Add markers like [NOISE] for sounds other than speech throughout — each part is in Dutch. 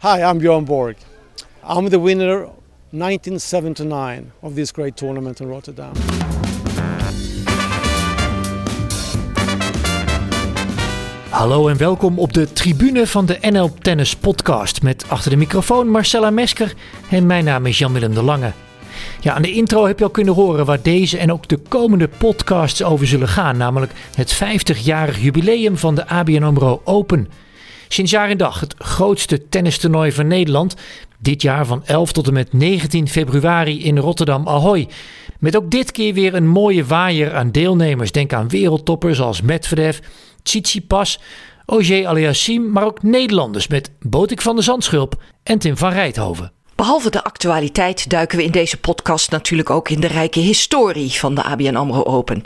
Hi, I'm Björn Borg. I'm the winner 1979 of this great tournament in Rotterdam. Hallo en welkom op de tribune van de NL Tennis Podcast met achter de microfoon Marcella Mesker en mijn naam is Jan-Willem de Lange. Ja, aan de intro heb je al kunnen horen waar deze en ook de komende podcasts over zullen gaan, namelijk het 50-jarig jubileum van de ABN AMRO Open. Sinds jaar en dag het grootste tennistoernooi van Nederland. Dit jaar van 11 tot en met 19 februari in Rotterdam Ahoy. Met ook dit keer weer een mooie waaier aan deelnemers. Denk aan wereldtoppers als Medvedev, Tsitsipas, Ogier Aliassim, maar ook Nederlanders met Botik van der Zandschulp en Tim van Rijthoven. Behalve de actualiteit duiken we in deze podcast natuurlijk ook in de rijke historie van de ABN AMRO Open.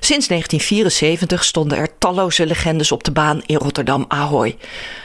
Sinds 1974 stonden er talloze legendes op de baan in Rotterdam Ahoy.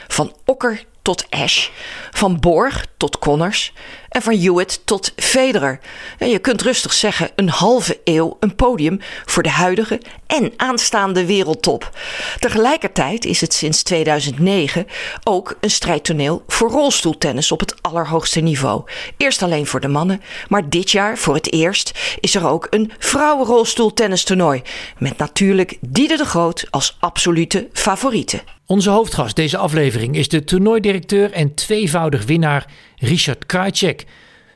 Van Okker tot Ash, van Borg tot Connors en van Hewitt tot Federer. je kunt rustig zeggen een halve eeuw een podium voor de huidige en aanstaande wereldtop. Tegelijkertijd is het sinds 2009 ook een strijdtoneel voor rolstoeltennis op het allerhoogste niveau. Eerst alleen voor de mannen, maar dit jaar voor het eerst is er ook een vrouwenrolstoeltennistoernooi met natuurlijk Diede de Groot als absolute favoriete. Onze hoofdgast deze aflevering is de toernooidirecteur en tweevoudig winnaar Richard Krajcek.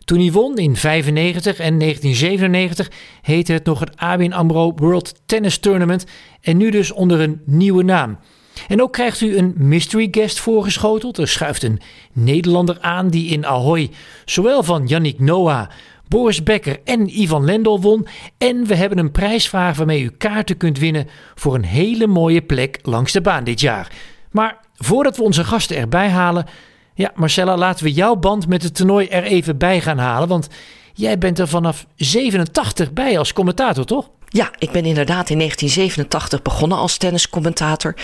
Toen hij won in 95 en 1997 heette het nog het ABN AMRO World Tennis Tournament en nu dus onder een nieuwe naam. En ook krijgt u een mystery guest voorgeschoteld. Er schuift een Nederlander aan die in Ahoy zowel van Yannick Noah, Boris Becker en Ivan Lendl won. En we hebben een prijsvraag waarmee u kaarten kunt winnen voor een hele mooie plek langs de baan dit jaar. Maar voordat we onze gasten erbij halen, ja, Marcella, laten we jouw band met het toernooi er even bij gaan halen. Want jij bent er vanaf 87 bij als commentator, toch? Ja, ik ben inderdaad in 1987 begonnen als tenniscommentator.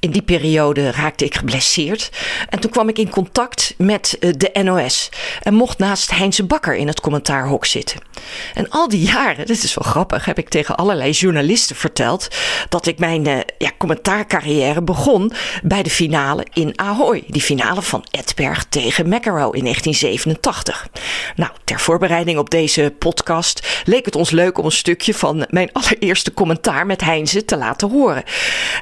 In die periode raakte ik geblesseerd. En toen kwam ik in contact met eh, de NOS. En mocht naast Heinze Bakker in het commentaarhok zitten. En al die jaren, [LAUGHS] dit is wel grappig, heb ik tegen allerlei journalisten verteld. dat ik mijn uh, ja, commentaarcarrière begon bij de finale in Ahoy. Die finale van Edberg tegen McEnroe in 1987. Nou, ter voorbereiding op deze podcast leek het ons leuk om een stukje van mijn allereerste commentaar met Heinze te laten horen.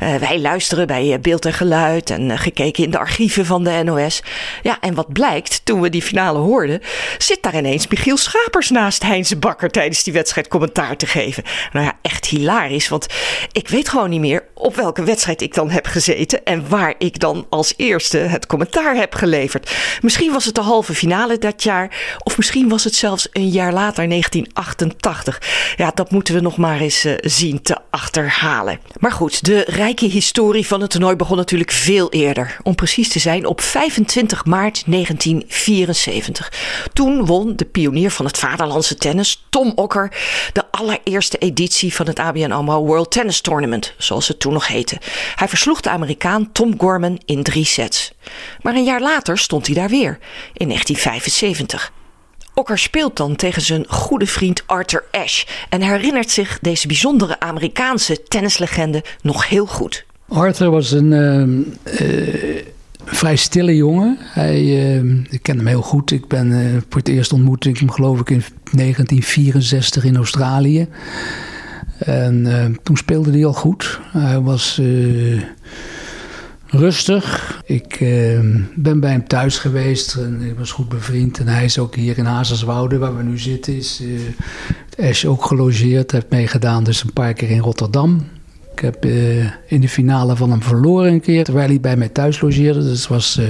Uh, wij luisteren bij Beeld en Geluid en uh, gekeken in de archieven van de NOS. Ja, en wat blijkt, toen we die finale hoorden, zit daar ineens Michiel Schapers naast Heinze Bakker tijdens die wedstrijd commentaar te geven. Nou ja, echt hilarisch, want ik weet gewoon niet meer op welke wedstrijd ik dan heb gezeten en waar ik dan als eerste het commentaar heb geleverd. Misschien was het de halve finale dat jaar, of misschien was het zelfs een jaar later, 1988. Ja, dat moeten we nog maar eens uh, zien te achterhalen. Maar goed, de rijke historie van het toernooi begon natuurlijk veel eerder. Om precies te zijn op 25 maart 1974. Toen won de pionier van het vaderlandse tennis, Tom Okker, de allereerste editie van het ABN AMRO World Tennis Tournament, zoals het toen nog heette. Hij versloeg de Amerikaan Tom Gorman in drie sets. Maar een jaar later stond hij daar weer, in 1975. Okker speelt dan tegen zijn goede vriend Arthur Ashe en herinnert zich deze bijzondere Amerikaanse tennislegende nog heel goed. Arthur was een uh, uh, vrij stille jongen. Hij, uh, ik ken hem heel goed. Ik ben voor het eerst ontmoet ik hem geloof ik in 1964 in Australië. En toen speelde hij al goed. Hij was rustig. Ik uh, ben bij hem thuis geweest en ik was goed bevriend. En hij is ook hier in Hazerswoude, waar we nu zitten, is uh, Ash ook gelogeerd. Heeft meegedaan dus een paar keer in Rotterdam. Ik heb uh, in de finale van hem verloren een keer, terwijl hij bij mij thuis logeerde. Dus het was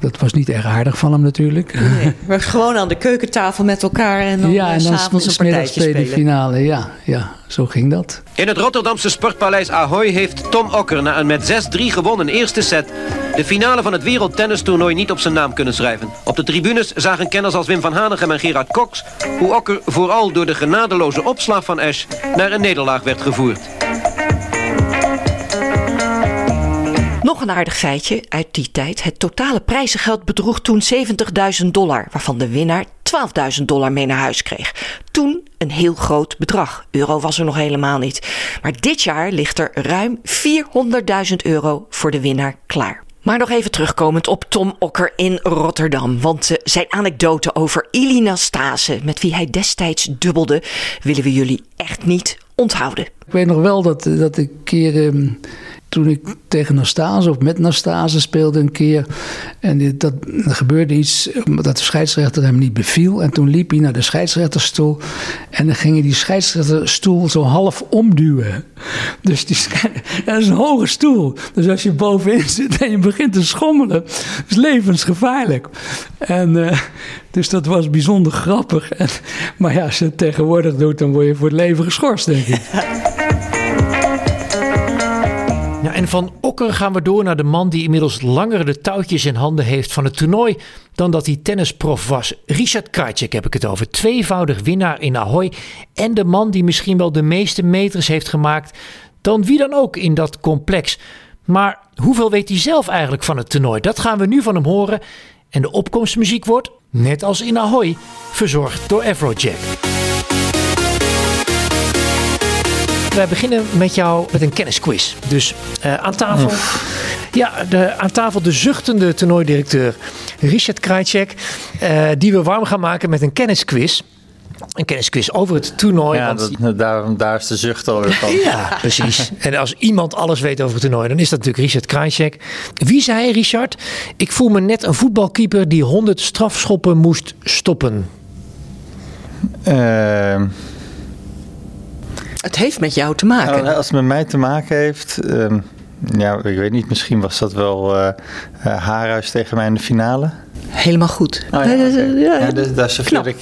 dat was niet erg aardig van hem natuurlijk. Nee, maar gewoon aan de keukentafel met elkaar en dan, ja, en dan s'avonds een partijtje spelen. de finale, ja, ja, zo ging dat. In het Rotterdamse sportpaleis Ahoy heeft Tom Okker na een met 6-3 gewonnen eerste set... de finale van het wereldtennistoernooi niet op zijn naam kunnen schrijven. Op de tribunes zagen kenners als Wim van Hanegem en Gerard Cox... hoe Okker vooral door de genadeloze opslag van Ash naar een nederlaag werd gevoerd. Nog een aardig feitje uit die tijd. Het totale prijzengeld bedroeg toen 70.000 dollar, waarvan de winnaar 12.000 dollar mee naar huis kreeg. Toen een heel groot bedrag. Euro was er nog helemaal niet. Maar dit jaar ligt er ruim 400.000 euro voor de winnaar klaar. Maar nog even terugkomend op Tom Okker in Rotterdam. Want uh, zijn anekdote over Ilina Stase, met wie hij destijds dubbelde, willen we jullie echt niet onthouden. Ik weet nog wel dat, dat ik een keer. Uh, toen ik tegen Nastase of met Nastase speelde een keer. En dat, er gebeurde iets dat de scheidsrechter hem niet beviel. En toen liep hij naar de scheidsrechterstoel. En dan ging hij die scheidsrechterstoel zo half omduwen. Dus die, [LAUGHS] dat is een hoge stoel. Dus als je bovenin [LAUGHS] zit en je begint te schommelen, is levensgevaarlijk. En uh, dus dat was bijzonder grappig. [LAUGHS] Maar ja, als je het tegenwoordig doet, dan word je voor het leven geschorst, denk ik. Ja, en van Okker gaan we door naar de man die inmiddels langer de touwtjes in handen heeft van het toernooi dan dat hij tennisprof was. Richard Krajcek heb ik het over. Tweevoudig winnaar in Ahoy en de man die misschien wel de meeste meters heeft gemaakt dan wie dan ook in dat complex. Maar hoeveel weet hij zelf eigenlijk van het toernooi? Dat gaan we nu van hem horen. En de opkomstmuziek wordt, net als in Ahoy, verzorgd door Afrojack. Wij beginnen met jou met een kennisquiz. Dus uh, aan tafel. Ja, de, aan tafel de zuchtende toernooidirecteur Richard Krajcek. Uh, die we warm gaan maken met een kennisquiz. Een kennisquiz over het toernooi. Ja, want... dat, daar, daar is de zucht van. [LAUGHS] ja, precies. En als iemand alles weet over het toernooi, dan is dat natuurlijk Richard Krajcek. Wie zei Richard? Ik voel me net een voetbalkeeper die 100 strafschoppen moest stoppen. Uh... Het heeft met jou te maken. Nou, als het met mij te maken heeft. Uh, ja, ik weet niet. Misschien was dat wel uh, uh, Haarhuis tegen mij in de finale. Helemaal goed. Oh, ja, okay. ja, ja, dus daar serveer ik.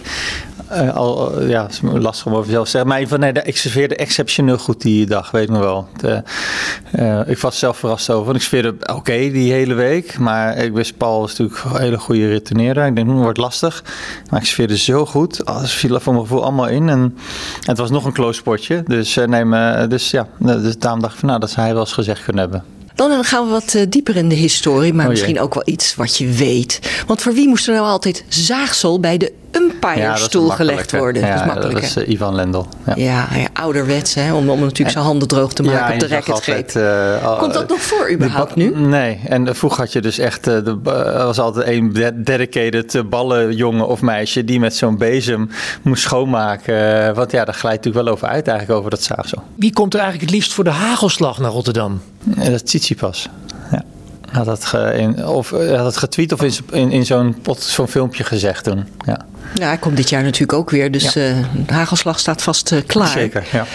Uh, al, ja, het is lastig om over jezelf te zeggen. Maar van, nee, ik serveerde exceptioneel goed die dag, weet me wel. De, uh, ik was zelf verrast over. Ik serveerde oké okay, die hele week. Maar ik wist, Paul was natuurlijk een hele goede retourneerder. Ik denk, het wordt lastig. Maar ik serveerde zo goed. Alles viel voor mijn gevoel allemaal in. En, en het was nog een close potje. Dus, uh, nee, dus ja, dus daarom dacht ik van, nou, dat zou hij wel eens gezegd kunnen hebben. Dan gaan we wat dieper in de historie, maar oh misschien ook wel iets wat je weet. Want voor wie moest er nou altijd zaagsel bij de umpire-stoel ja, gelegd worden? Ja, dat is makkelijk. Dat is uh, Ivan Lendl. Ja, ja, ja ouderwets, hè, om, om natuurlijk zijn handen droog te maken op de racketgreep. Uh, Komt dat nog voor überhaupt nu? Nee, en vroeger had je dus echt, uh, er was altijd een dedicated ballenjongen of meisje die met zo'n bezem moest schoonmaken. Want ja, daar glijdt natuurlijk wel over uit eigenlijk, over dat zaagsel. Wie komt er eigenlijk het liefst voor de hagelslag naar Rotterdam? dat is Tsitsipas. Ja. Had dat, ge, in, of, had dat getweet of in, in, in zo'n zo'n filmpje gezegd toen. Ja. Ja, hij komt dit jaar natuurlijk ook weer. Dus ja. uh, de hagelslag staat vast uh, klaar. Zeker, ja.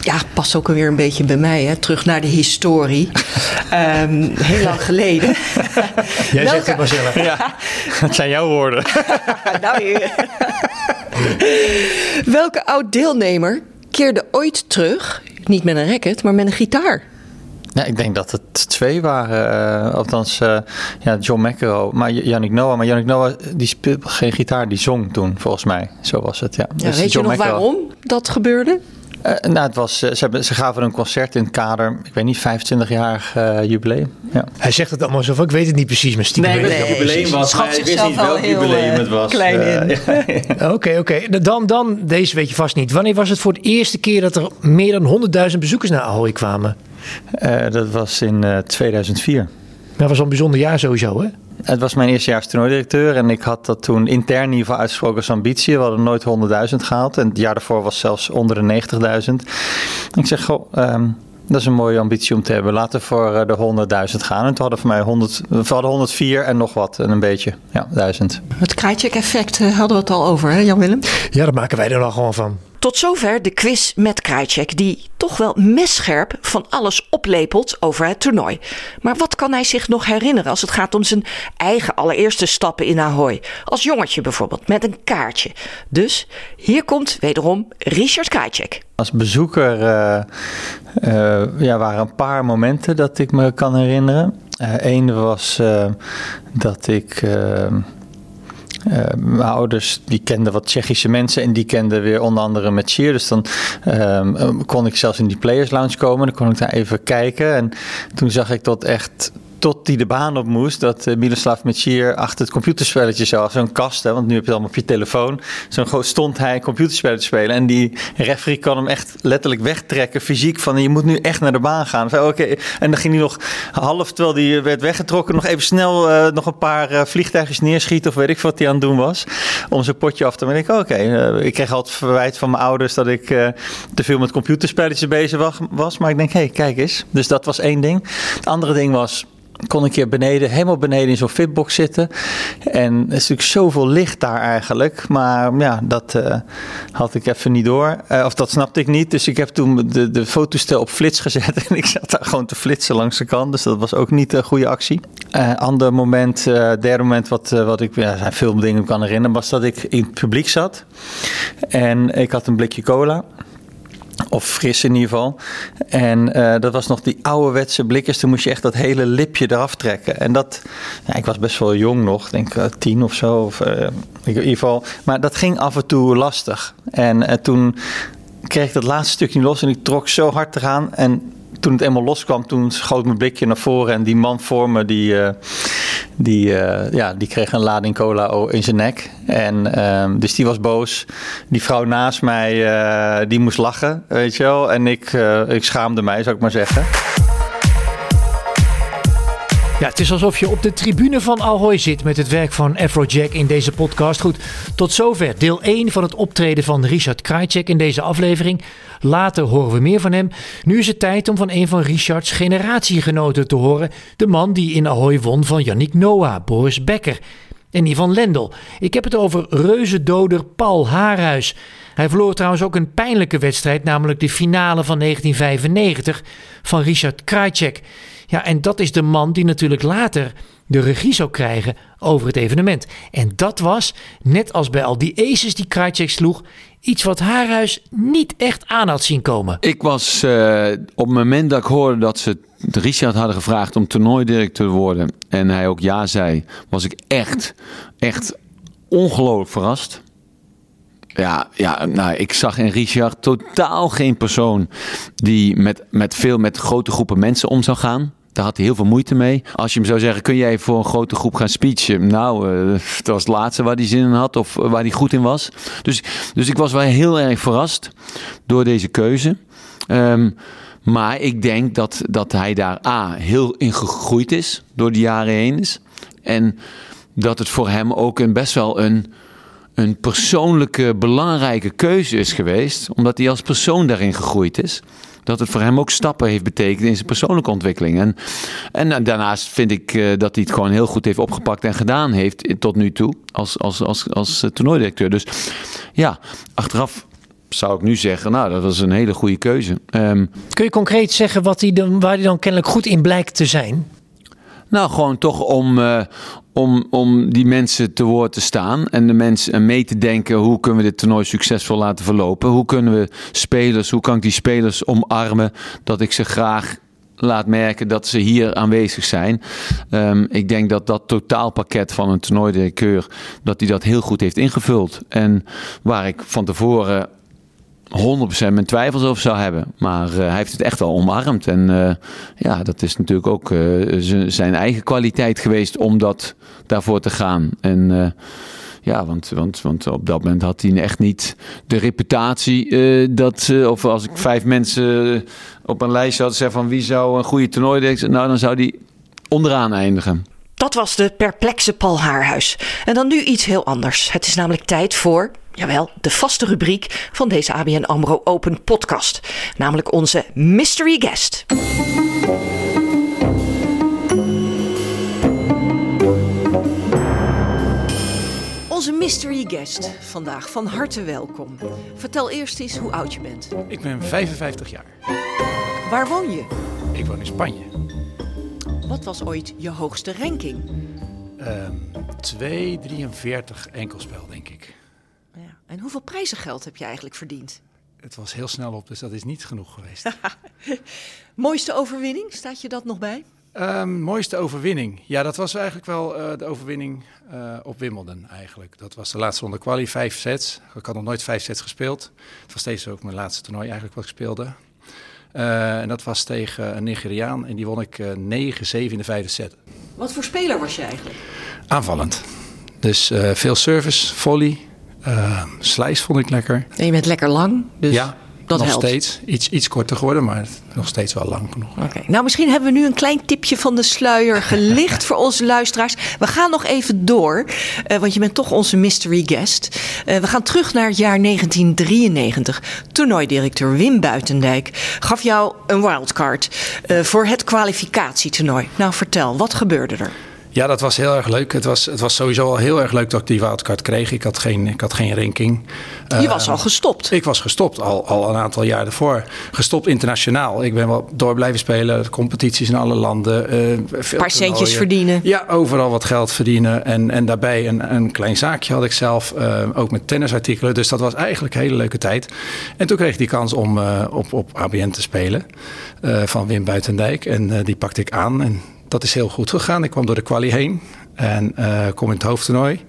Ja, past ook alweer een beetje bij mij. Hè? Terug naar de historie. um, [LAUGHS] heel lang geleden. [LAUGHS] Jij Welke... zegt het maar zelf. Ja, [LAUGHS] dat zijn jouw woorden. nou, je... Welke oud-deelnemer keerde ooit terug, niet met een racket, maar met een gitaar? Ja, ik denk dat het twee waren. Uh, althans, uh, ja, John McEnroe, maar Yannick Noah. Maar Yannick Noah die speelde geen gitaar, die zong toen, volgens mij. Zo was het, ja. ja dus weet John je nog McEnroe, waarom dat gebeurde? Uh, nou, het was, ze, hebben, ze gaven een concert in het kader, ik weet niet, 25-jarig uh, jubileum. Ja. Hij zegt het allemaal zo ik weet het niet precies, maar stiekem nee, weet het jubileum was, maar ik wist niet welk jubileum het was. Klein in. [LAUGHS] Oké, oké. Okay, okay. Dan, dan, deze weet je vast niet. Wanneer was het voor de eerste keer dat er meer dan 100.000 bezoekers naar Ahoy kwamen? Uh, dat was in uh, 2004. Dat was een bijzonder jaar sowieso, hè? Het was mijn eerste jaar toernooidirecteur en ik had dat toen intern in ieder geval uitgesproken als ambitie. We hadden nooit 100.000 gehaald en het jaar daarvoor was zelfs onder de 90.000. Ik zeg, goh, um, dat is een mooie ambitie om te hebben. Laten we voor uh, de 100.000 gaan. En toen hadden voor mij 100, we hadden 104 en nog wat, en een beetje. Ja, 1000. Het Krajcek-effect uh, hadden we het al over, hè Jan-Willem? Ja, daar maken wij er al gewoon van. Tot zover de quiz met Krajcek, die toch wel messcherp van alles oplepelt over het toernooi. Maar wat kan hij zich nog herinneren als het gaat om zijn eigen allereerste stappen in Ahoy? Als jongetje bijvoorbeeld, met een kaartje. Dus hier komt wederom Richard Krajcek. Als bezoeker uh, uh, ja, waren een paar momenten dat ik me kan herinneren. Eén uh, was dat ik uh, mijn ouders die kenden wat Tsjechische mensen en die kenden weer onder andere met. Dus dan um, kon ik zelfs in die Players Lounge komen. Dan kon ik daar even kijken. En toen zag ik dat echt tot hij de baan op moest, dat uh, Miroslav achter het computerspelletje zag. Zo'n kast, hè, want nu heb je het allemaal op je telefoon. Zo'n groot stond hij computerspelletje spelen. En die referee kan hem echt letterlijk wegtrekken, fysiek. Van je moet nu echt naar de baan gaan. En dan ging hij nog half, terwijl hij werd weggetrokken, nog even snel uh, nog een paar uh, vliegtuigjes neerschieten. Of weet ik wat hij aan het doen was. Om zijn potje af te maken. Ik, oké. ik kreeg altijd verwijt van mijn ouders dat ik te veel met computerspelletjes bezig was. Maar ik denk, hé, hey, kijk eens. Dus dat was één ding. Het andere ding was kon ik hier beneden, helemaal beneden in zo'n fitbox zitten. En er is natuurlijk zoveel licht daar eigenlijk. Maar ja, dat uh, had ik even niet door. Uh, of dat snapte ik niet. Dus ik heb toen de, de fotostel op flits gezet. [LAUGHS] En ik zat daar gewoon te flitsen langs de kant. Dus dat was ook niet een goede actie. Uh, ander moment, derde moment wat, wat ik, ja, veel dingen kan herinneren, was dat ik in het publiek zat. En ik had een blikje cola. Of fris in ieder geval. En uh, dat was nog die ouderwetse blikjes. Toen moest je echt dat hele lipje eraf trekken. En dat, ik was best wel jong nog, denk uh, tien of zo. Of, uh, in ieder geval. Maar dat ging af en toe lastig. En toen kreeg ik dat laatste stukje los en ik trok zo hard eraan. En toen het eenmaal loskwam, toen schoot mijn blikje naar voren. En die man voor me, die, die, uh, ja, die kreeg een lading cola in zijn nek. En, uh, dus die was boos. Die vrouw naast mij, uh, die moest lachen, weet je wel. En ik, uh, ik schaamde mij, zou ik maar zeggen. Ja, het is alsof je op de tribune van Ahoy zit met het werk van Afrojack in deze podcast. Goed, tot zover deel 1 van het optreden van Richard Krajcek in deze aflevering. Later horen we meer van hem. Nu is het tijd om van een van Richards generatiegenoten te horen. De man die in Ahoy won van Yannick Noah, Boris Becker en Ivan Lendl. Ik heb het over reuzendoder Paul Haarhuis. Hij verloor trouwens ook een pijnlijke wedstrijd, namelijk de finale van 1995 van Richard Krajcek. Ja, en dat is de man die natuurlijk later de regie zou krijgen over het evenement. En dat was, net als bij al die aces die Krajcek sloeg, iets wat Haarhuis niet echt aan had zien komen. Ik was uh, op het moment dat ik hoorde dat ze Richard hadden gevraagd om toernooidirecteur te worden en hij ook ja zei, was ik echt, echt ongelooflijk verrast. Ja, ja nou, ik zag in Richard totaal geen persoon die met, met veel met grote groepen mensen om zou gaan. Daar had hij heel veel moeite mee. Als je hem zou zeggen, kun jij voor een grote groep gaan speechen? Nou, uh, [LAUGHS] dat was het laatste waar hij zin in had of waar hij goed in was. Dus, dus ik was wel heel erg verrast door deze keuze. Um, maar ik denk dat, dat hij daar A, heel in gegroeid is door de jaren heen is. En dat het voor hem ook een, best wel een, een persoonlijke belangrijke keuze is geweest. Omdat hij als persoon daarin gegroeid is dat het voor hem ook stappen heeft betekend in zijn persoonlijke ontwikkeling. En, en daarnaast vind ik uh, dat hij het gewoon heel goed heeft opgepakt en gedaan heeft tot nu toe als, als, als, als toernooidirecteur. Dus ja, achteraf zou ik nu zeggen, nou, dat was een hele goede keuze. Um, Kun je concreet zeggen wat hij dan, waar hij dan kennelijk goed in blijkt te zijn? Nou, gewoon toch om, uh, om, om die mensen te woord te staan en de mensen mee te denken hoe kunnen we dit toernooi succesvol laten verlopen? Hoe kunnen we spelers, hoe kan ik die spelers omarmen dat ik ze graag laat merken dat ze hier aanwezig zijn. Um, ik denk dat dat totaalpakket van een toernooidirecteur, dat hij dat heel goed heeft ingevuld. En waar ik van tevoren 100% mijn twijfels over zou hebben. Maar uh, hij heeft het echt wel omarmd. En uh, ja, dat is natuurlijk ook uh, zijn eigen kwaliteit geweest om dat daarvoor te gaan. En ja, want, want, want op dat moment had hij echt niet de reputatie dat, of als ik vijf mensen op een lijst had zeggen van wie zou een goede toernooi denken, nou dan zou die onderaan eindigen. Dat was de perplexe Paul Haarhuis. En dan nu iets heel anders. Het is namelijk tijd voor Jawel, de vaste rubriek van deze ABN AMRO Open podcast. Namelijk onze Mystery Guest. Onze mystery guest vandaag, van harte welkom. Vertel eerst eens hoe oud je bent. Ik ben 55 jaar. Waar woon je? Ik woon in Spanje. Wat was ooit je hoogste ranking? Um, 2,43 enkelspel, denk ik. Ja. En hoeveel prijzengeld heb je eigenlijk verdiend? Het was heel snel op, dus dat is niet genoeg geweest. [LAUGHS] mooiste overwinning, staat je dat nog bij? Um, mooiste overwinning. Ja, dat was eigenlijk wel uh, de overwinning uh, op Wimbledon eigenlijk. Dat was de laatste ronde quali, vijf sets. Ik had nog nooit vijf sets gespeeld. Het was steeds ook mijn laatste toernooi eigenlijk wat ik speelde. En dat was tegen een Nigeriaan en die won ik 9-7 in de vijfde set. Wat voor speler was je eigenlijk? Aanvallend. Dus veel service, volley, slice vond ik lekker. En je bent lekker lang, dus... Ja, dat nog steeds. Iets, iets korter geworden, maar nog steeds wel lang genoeg. Oké. Nou, misschien hebben we nu een klein tipje van de sluier gelicht voor onze luisteraars. We gaan nog even door, uh, want je bent toch onze mystery guest. Uh, we gaan terug naar het jaar 1993. Toernooidirecteur Wim Buitendijk gaf jou een wildcard uh, voor het kwalificatietoernooi. Nou, vertel, wat gebeurde er? Ja, dat was heel erg leuk. Het was, het was sowieso al heel erg leuk dat ik die wildcard kreeg. Ik had geen, ik had geen ranking. Je was uh, al gestopt? Ik was gestopt, al, al een aantal jaar ervoor. Gestopt internationaal. Ik ben wel door blijven spelen. Competities in alle landen. Uh, veel paar centjes verdienen. Ja, overal wat geld verdienen. En, en daarbij een, een klein zaakje had ik zelf. Uh, ook met tennisartikelen. Dus dat was eigenlijk een hele leuke tijd. En toen kreeg ik die kans om op, op ABN te spelen. van Wim Buitendijk. En die pakte ik aan. En dat is heel goed gegaan. Ik kwam door de kwalie heen. En uh, kom in het hoofdtoernooi.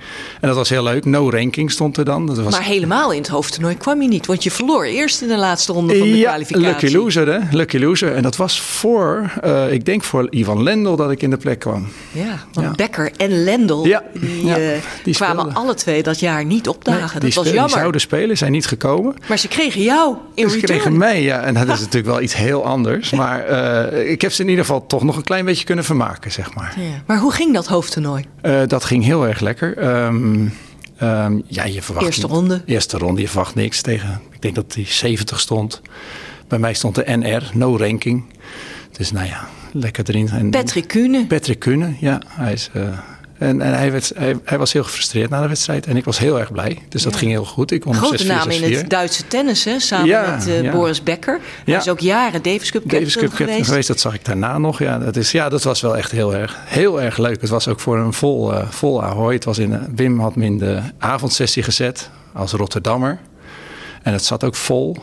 En dat was heel leuk. No ranking stond er dan. Dat was... Maar helemaal in het hoofdtoernooi kwam je niet. Want je verloor eerst in de laatste ronde van de ja, kwalificatie. Lucky loser, hè? Lucky loser. En dat was voor, uh, ik denk voor Ivan Lendl dat ik in de plek kwam. Ja, want ja. Becker en Lendl, ja. die, uh, die kwamen alle twee dat jaar niet opdagen. Nee, dat was jammer. Die zouden spelen, zijn niet gekomen. Maar ze kregen jou in Ze return. kregen mij, ja. En dat is natuurlijk wel iets heel anders. Maar ik heb ze in ieder geval toch nog een klein beetje kunnen vermaken, zeg maar. Maar hoe ging dat hoofdtoernooi? Uh, dat ging heel erg lekker. Um, um, ja, je verwacht eerste ronde. Eerste ronde, je verwacht niks tegen. Ik denk dat die 70 stond. Bij mij stond de NR, no ranking. Dus nou ja, lekker erin. En, Patrick Kuhne. Patrick Kuhne, ja. Hij is uh, en, en hij, werd, hij, hij, was heel gefrustreerd na de wedstrijd. En ik was heel erg blij. Dus dat ging heel goed. Ik won Grote naam in het Duitse tennis, hè? samen ja, met uh, ja. Boris Becker. Hij is ook jaren Davis Cup Davis Cup geweest. geweest. Dat zag ik daarna nog. Ja, dat, is, ja, dat was wel echt heel erg, heel erg leuk. Het was ook voor een vol, uh, vol Ahoy. Het was in, Wim had me in de avondsessie gezet als Rotterdammer. En het zat ook vol.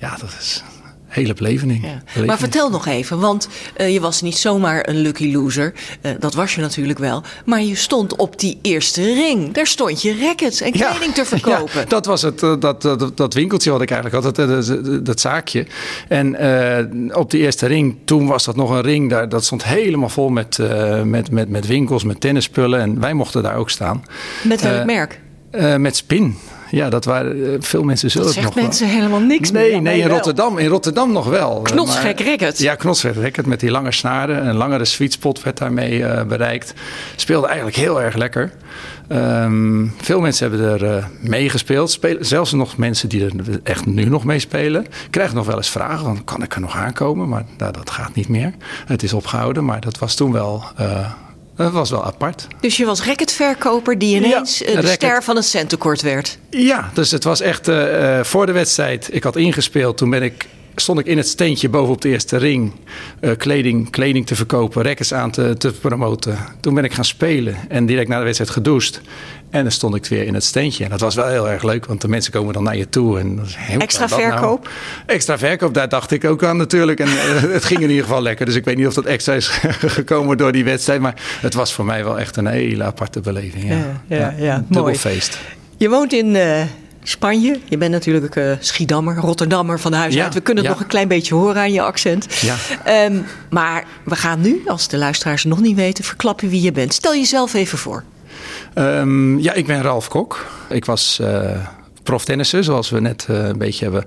Ja, dat is hele belevening. Ja. Maar vertel nog even, want uh, je was niet zomaar een lucky loser. Uh, dat was je natuurlijk wel. Maar je stond op die eerste ring. Daar stond je rackets en kleding [LAUGHS] ja. te verkopen. Ja, dat was het, uh, dat, dat, dat, winkeltje wat ik eigenlijk had, dat, dat, dat zaakje. En op die eerste ring, toen was dat nog een ring. Daar, dat stond helemaal vol met, met, met, met winkels, met tennisspullen. En wij mochten daar ook staan. Met welk merk? met Spin. Ja, dat waren veel mensen zullen dat het nog mensen helemaal niks nee, meer. Nee, in Rotterdam, in Rotterdam nog wel. Knotsgek racket. Ja, knotsgek racket met die lange snaren. Een langere sweet spot werd daarmee uh, bereikt. Speelde eigenlijk heel erg lekker. Um, veel mensen hebben er uh, meegespeeld. Spelen, zelfs nog mensen die er echt nu nog mee spelen. Krijgen nog wel eens vragen, van, kan ik er nog aankomen? Maar nou, dat gaat niet meer. Het is opgehouden, maar dat was toen wel... Uh, dat was wel apart. Dus je was racketverkoper die ineens ja, de racket. ster van het centekort werd? Ja, dus het was echt uh, voor de wedstrijd. Ik had ingespeeld. Toen ben ik, stond ik in het steentje bovenop de eerste ring. Uh, kleding, kleding te verkopen, rackets aan te, te, promoten. Toen ben ik gaan spelen en direct na de wedstrijd gedoucht. En dan stond ik weer in het steentje. En dat was wel heel erg leuk, want de mensen komen dan naar je toe. En extra verkoop? Nou? Extra verkoop, daar dacht ik ook aan natuurlijk. En uh, het ging in ieder geval lekker. Dus ik weet niet of dat extra is [LAUGHS] gekomen door die wedstrijd. Maar het was voor mij wel echt een hele aparte beleving. Ja, ja, ja, ja. Dubbel feest. Je woont in... Uh... Spanje. Je bent natuurlijk uh, Schiedammer, Rotterdammer van huis ja, uit. We kunnen het ja. nog een klein beetje horen aan je accent. Ja. Um, maar we gaan nu, als de luisteraars nog niet weten, verklappen wie je bent. Stel jezelf even voor. Um, ja, ik ben Ralf Kok. Ik was uh, proftennisser, zoals we net uh, een beetje hebben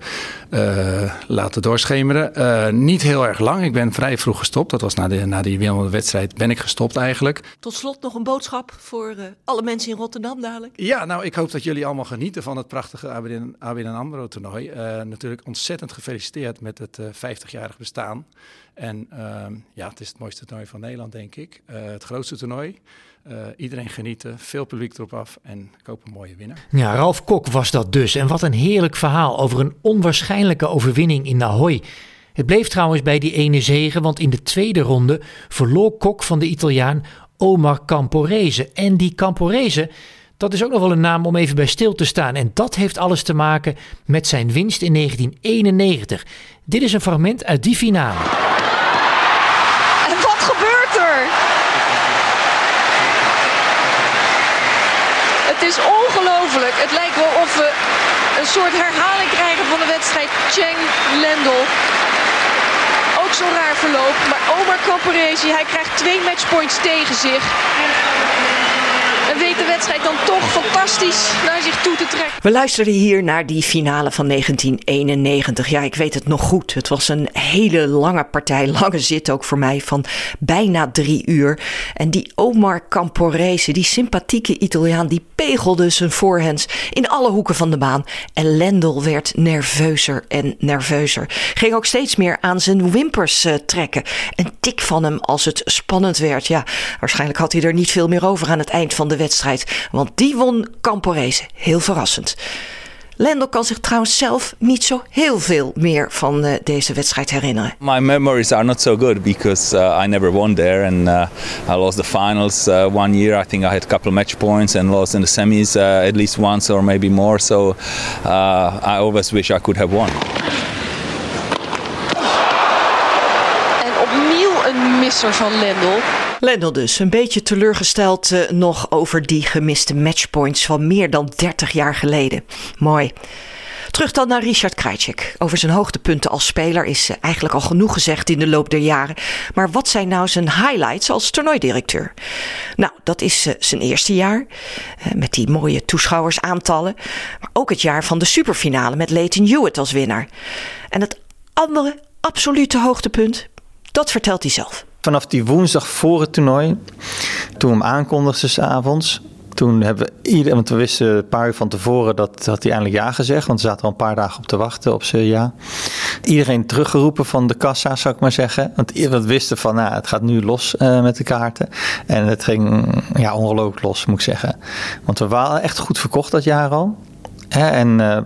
uh, laten doorschemeren. Uh, niet heel erg lang. Ik ben vrij vroeg gestopt. Dat was na, de, na die wedstrijd ben ik gestopt eigenlijk. Tot slot nog een boodschap voor alle mensen in Rotterdam dadelijk. Ja, nou ik hoop dat jullie allemaal genieten van het prachtige ABN, ABN AMRO toernooi. natuurlijk ontzettend gefeliciteerd met het 50-jarig bestaan. En ehm, ja, het is het mooiste toernooi van Nederland, denk ik. het grootste toernooi. Uh, iedereen genieten, veel publiek erop af en koop een mooie winnaar. Ja, Ralf Kok was dat dus. En wat een heerlijk verhaal over een onwaarschijnlijke overwinning in Ahoy. Het bleef trouwens bij die ene zege, want in de tweede ronde verloor Kok van de Italiaan Omar Camporese. En die Camporese, dat is ook nog wel een naam om even bij stil te staan. En dat heeft alles te maken met zijn winst in 1991. Dit is een fragment uit die finale. En wat gebeurt er? Het is of we een soort herhaling krijgen van de wedstrijd Cheng Lendl. ook zo'n raar verloop. Maar Omar Camporesi, hij krijgt twee matchpoints tegen zich weet de wedstrijd dan toch fantastisch naar zich toe te trekken. We luisterden hier naar die finale van 1991. Ja, ik weet het nog goed. Het was een hele lange partij, lange zit ook voor mij, van bijna drie uur. En die Omar Camporese, die sympathieke Italiaan, die pegelde zijn voorhands in alle hoeken van de baan. En Lendl werd nerveuzer en nerveuzer. Ging ook steeds meer aan zijn wimpers uh, trekken. Een tik van hem als het spannend werd. Ja, waarschijnlijk had hij er niet veel meer over aan het eind van de wedstrijd. Want die won Camporese. Heel verrassend. Lendl kan zich trouwens zelf niet zo heel veel meer van uh, deze wedstrijd herinneren. My memories are not so good because uh, I never won there and uh, I lost the finals one year. I think I had a couple match points and lost in the semis at least once or maybe more. So I always wish I could have won. En opnieuw een misser van Lendl. Lendl dus, een beetje teleurgesteld uh, nog over die gemiste matchpoints van meer dan 30 jaar geleden. Mooi. Terug dan naar Richard Krajcek. Over zijn hoogtepunten als speler is uh, eigenlijk al genoeg gezegd in de loop der jaren. Maar wat zijn nou zijn highlights als toernooidirecteur? Nou, dat is uh, zijn eerste jaar. met die mooie toeschouwersaantallen. Maar ook het jaar van de superfinale met Leighton Hewitt als winnaar. En het andere absolute hoogtepunt, dat vertelt hij zelf. Vanaf die woensdag voor het toernooi, toen we hem aankondigden s'avonds, toen hebben we iedereen, want we wisten een paar uur van tevoren dat had hij eindelijk ja gezegd, want we zaten al een paar dagen op te wachten op zijn ja. Iedereen teruggeroepen van de kassa, zou ik maar zeggen. Want we wisten van, nou, het gaat nu los uh, met de kaarten. En het ging ja, ongelooflijk los, moet ik zeggen. Want we waren echt goed verkocht dat jaar al. En uh,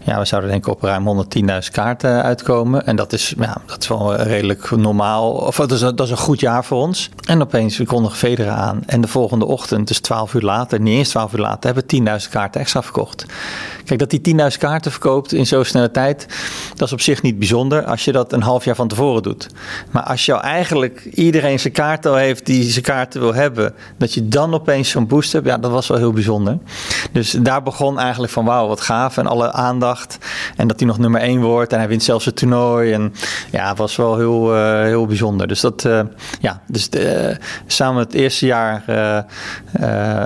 ja, we zouden denk ik op ruim 110.000 kaarten uitkomen. En dat is, ja, dat is wel redelijk normaal. Of dat is, dat is een goed jaar voor ons. En opeens, we Federer aan. En de volgende ochtend, dus 12 uur later, niet eens 12 uur later, hebben we 10.000 kaarten extra verkocht. Kijk, dat die 10.000 kaarten verkoopt in zo'n snelle tijd, dat is op zich niet bijzonder als je dat een half jaar van tevoren doet. Maar als jou eigenlijk iedereen zijn kaart al heeft die zijn kaarten wil hebben, dat je dan opeens zo'n boost hebt, ja, dat was wel heel bijzonder. Dus daar begon eigenlijk van wauw, wat gaaf en alle aandacht. En dat hij nog nummer 1 wordt en hij wint zelfs het toernooi. En ja, het was wel heel, uh, heel bijzonder. Dus dat, uh, ja, dus de, samen het eerste jaar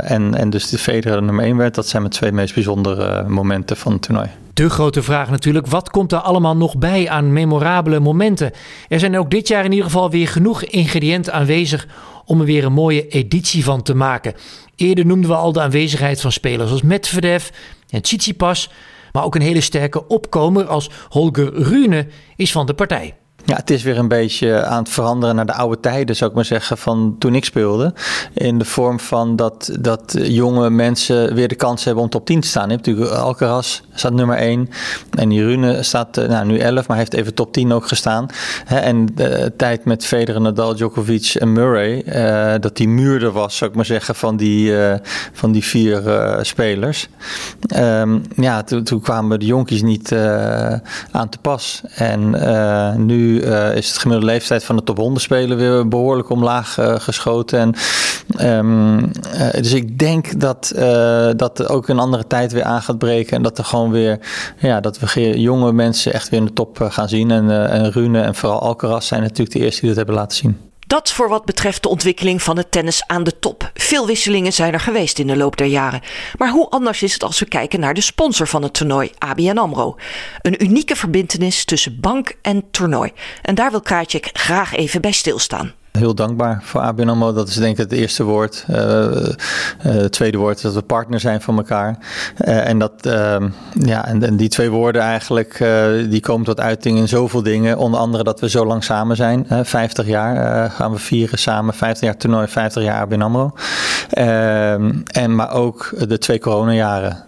en, en dus de Federer nummer 1 werd, dat zijn mijn twee meest bijzondere momenten van het toernooi. De grote vraag natuurlijk, wat komt er allemaal nog bij aan memorabele momenten? Er zijn ook dit jaar in ieder geval weer genoeg ingrediënten aanwezig om er weer een mooie editie van te maken. Eerder noemden we al de aanwezigheid van spelers als Medvedev en Tsitsipas, maar ook een hele sterke opkomer als Holger Rune is van de partij. Ja, het is weer een beetje aan het veranderen naar de oude tijden, zou ik maar zeggen, van toen ik speelde. In de vorm van dat, dat jonge mensen weer de kans hebben om top 10 te staan. Je hebt natuurlijk Alcaraz staat nummer 1 en die Rune staat nou, nu 11, maar heeft even top 10 ook gestaan. En de tijd met Federer, Nadal, Djokovic en Murray, uh, dat die muur er was, zou ik maar zeggen, van die, van die vier spelers. Um, ja, toen, toen kwamen de jonkies niet aan te pas. En nu uh, is het gemiddelde leeftijd van de top 100 spelen weer behoorlijk omlaag uh, geschoten. En, um, uh, dus ik denk dat dat ook een andere tijd weer aan gaat breken. En dat er gewoon weer, ja, dat we jonge mensen echt weer in de top gaan zien. En, en Rune en vooral Alcaraz zijn natuurlijk de eerste die dat hebben laten zien. Dat voor wat betreft de ontwikkeling van het tennis aan de top. Veel wisselingen zijn er geweest in de loop der jaren. Maar hoe anders is het als we kijken naar de sponsor van het toernooi, ABN AMRO? Een unieke verbintenis tussen bank en toernooi. En daar wil Krajcek graag even bij stilstaan. Heel dankbaar voor ABN AMRO. Dat is denk ik het eerste woord. Uh, uh, het tweede woord dat we partner zijn van elkaar. Uh, en, dat, ehm, ja, en, en, die twee woorden eigenlijk, die komen tot uiting in zoveel dingen. Onder andere dat we zo lang samen zijn. 50 jaar gaan we vieren samen. 50 jaar toernooi, 50 jaar ABN AMRO. Ehm, en, maar ook de twee coronajaren.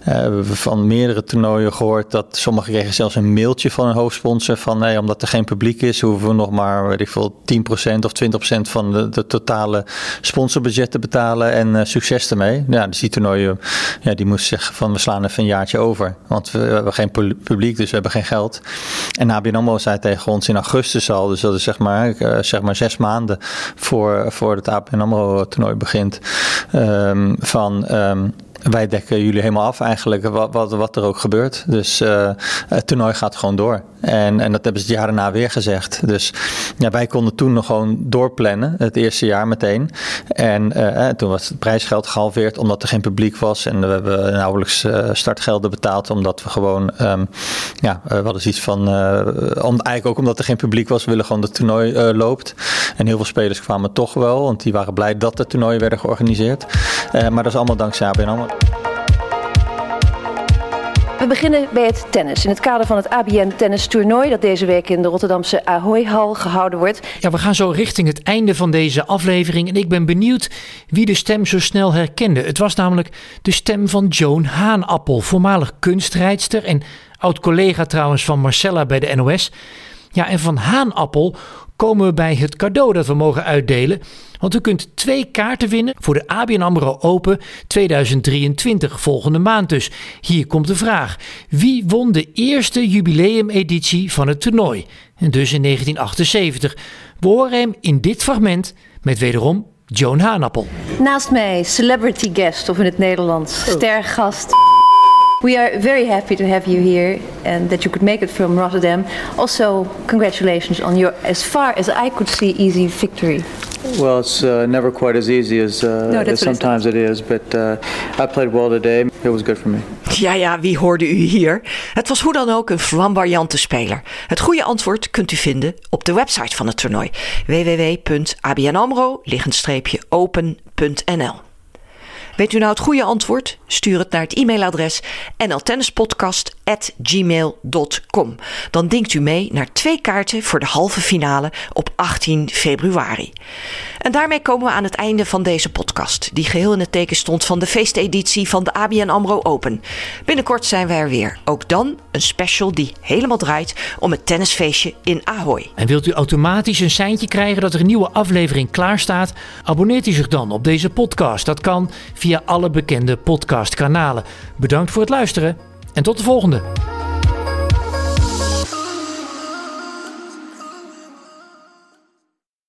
Uh, we hebben van meerdere toernooien gehoord dat sommigen kregen zelfs een mailtje van een hoofdsponsor van nee, omdat er geen publiek is, hoeven we nog maar weet ik veel, 10% of 20% van de, de, totale sponsorbudget te betalen en uh, succes ermee. Ja, dus die toernooien, ja, die moest zeggen van we slaan even een jaartje over, want we, hebben geen publiek, dus we hebben geen geld. En ABN AMRO zei tegen ons in augustus al, dus dat is zeg maar, uh, zeg maar zes maanden voor, voor het ABN AMRO toernooi begint, um, van um, wij dekken jullie helemaal af eigenlijk, wat, wat, wat er ook gebeurt. Dus uh, het toernooi gaat gewoon door. En, en dat hebben ze het jaar daarna weer gezegd. Dus ja, wij konden toen nog gewoon doorplannen, het eerste jaar meteen. En uh, toen was het prijsgeld gehalveerd omdat er geen publiek was. En we hebben nauwelijks uh, startgelden betaald omdat we gewoon, um, ja, we hadden zoiets van, om, eigenlijk ook omdat er geen publiek was, we willen gewoon dat het toernooi loopt. En heel veel spelers kwamen toch wel, want die waren blij dat de toernooien werden georganiseerd. maar dat is allemaal dankzij ABN AMRO. We beginnen bij het tennis. In het kader van het ABN Tennis Toernooi dat deze week in de Rotterdamse Ahoy-hal gehouden wordt. Ja, we gaan zo richting het einde van deze aflevering en ik ben benieuwd wie de stem zo snel herkende. Het was namelijk de stem van Joan Haanappel, voormalig kunstrijdster en oud-collega trouwens van Marcella bij de NOS. Ja, en van Haanappel komen we bij het cadeau dat we mogen uitdelen. Want u kunt twee kaarten winnen voor de ABN AMRO Open 2023, volgende maand dus. Hier komt de vraag. Wie won de eerste jubileumeditie van het toernooi? En dus in 1978. We horen hem in dit fragment met wederom Joan Haanappel. Naast mij celebrity guest, of in het Nederlands stergast. We are very happy to have you here and that you could make it from Rotterdam. Also, congratulations on your, as far as I could see, easy victory. Well, it's uh, never quite as easy as, uh, no, as sometimes it is, but uh, I played well today. It was good for me. Ja, ja, wie hoorde u hier? Het was hoe dan ook een flamboyante speler. Het goede antwoord kunt u vinden op de website van het toernooi www.abnamro-open.nl. Weet u nou het goede antwoord? Stuur het naar het e-mailadres nltennispodcast.gmail.com. Dan dinkt u mee naar twee kaarten voor de halve finale op 18 februari. En daarmee komen we aan het einde van deze podcast, die geheel in het teken stond van de feesteditie van de ABN AMRO Open. Binnenkort zijn we er weer. Ook dan een special die helemaal draait om het tennisfeestje in Ahoy. En wilt u automatisch een seintje krijgen dat er een nieuwe aflevering klaar staat? Abonneert u zich dan op deze podcast. Dat kan via alle bekende podcastkanalen. Bedankt voor het luisteren en tot de volgende.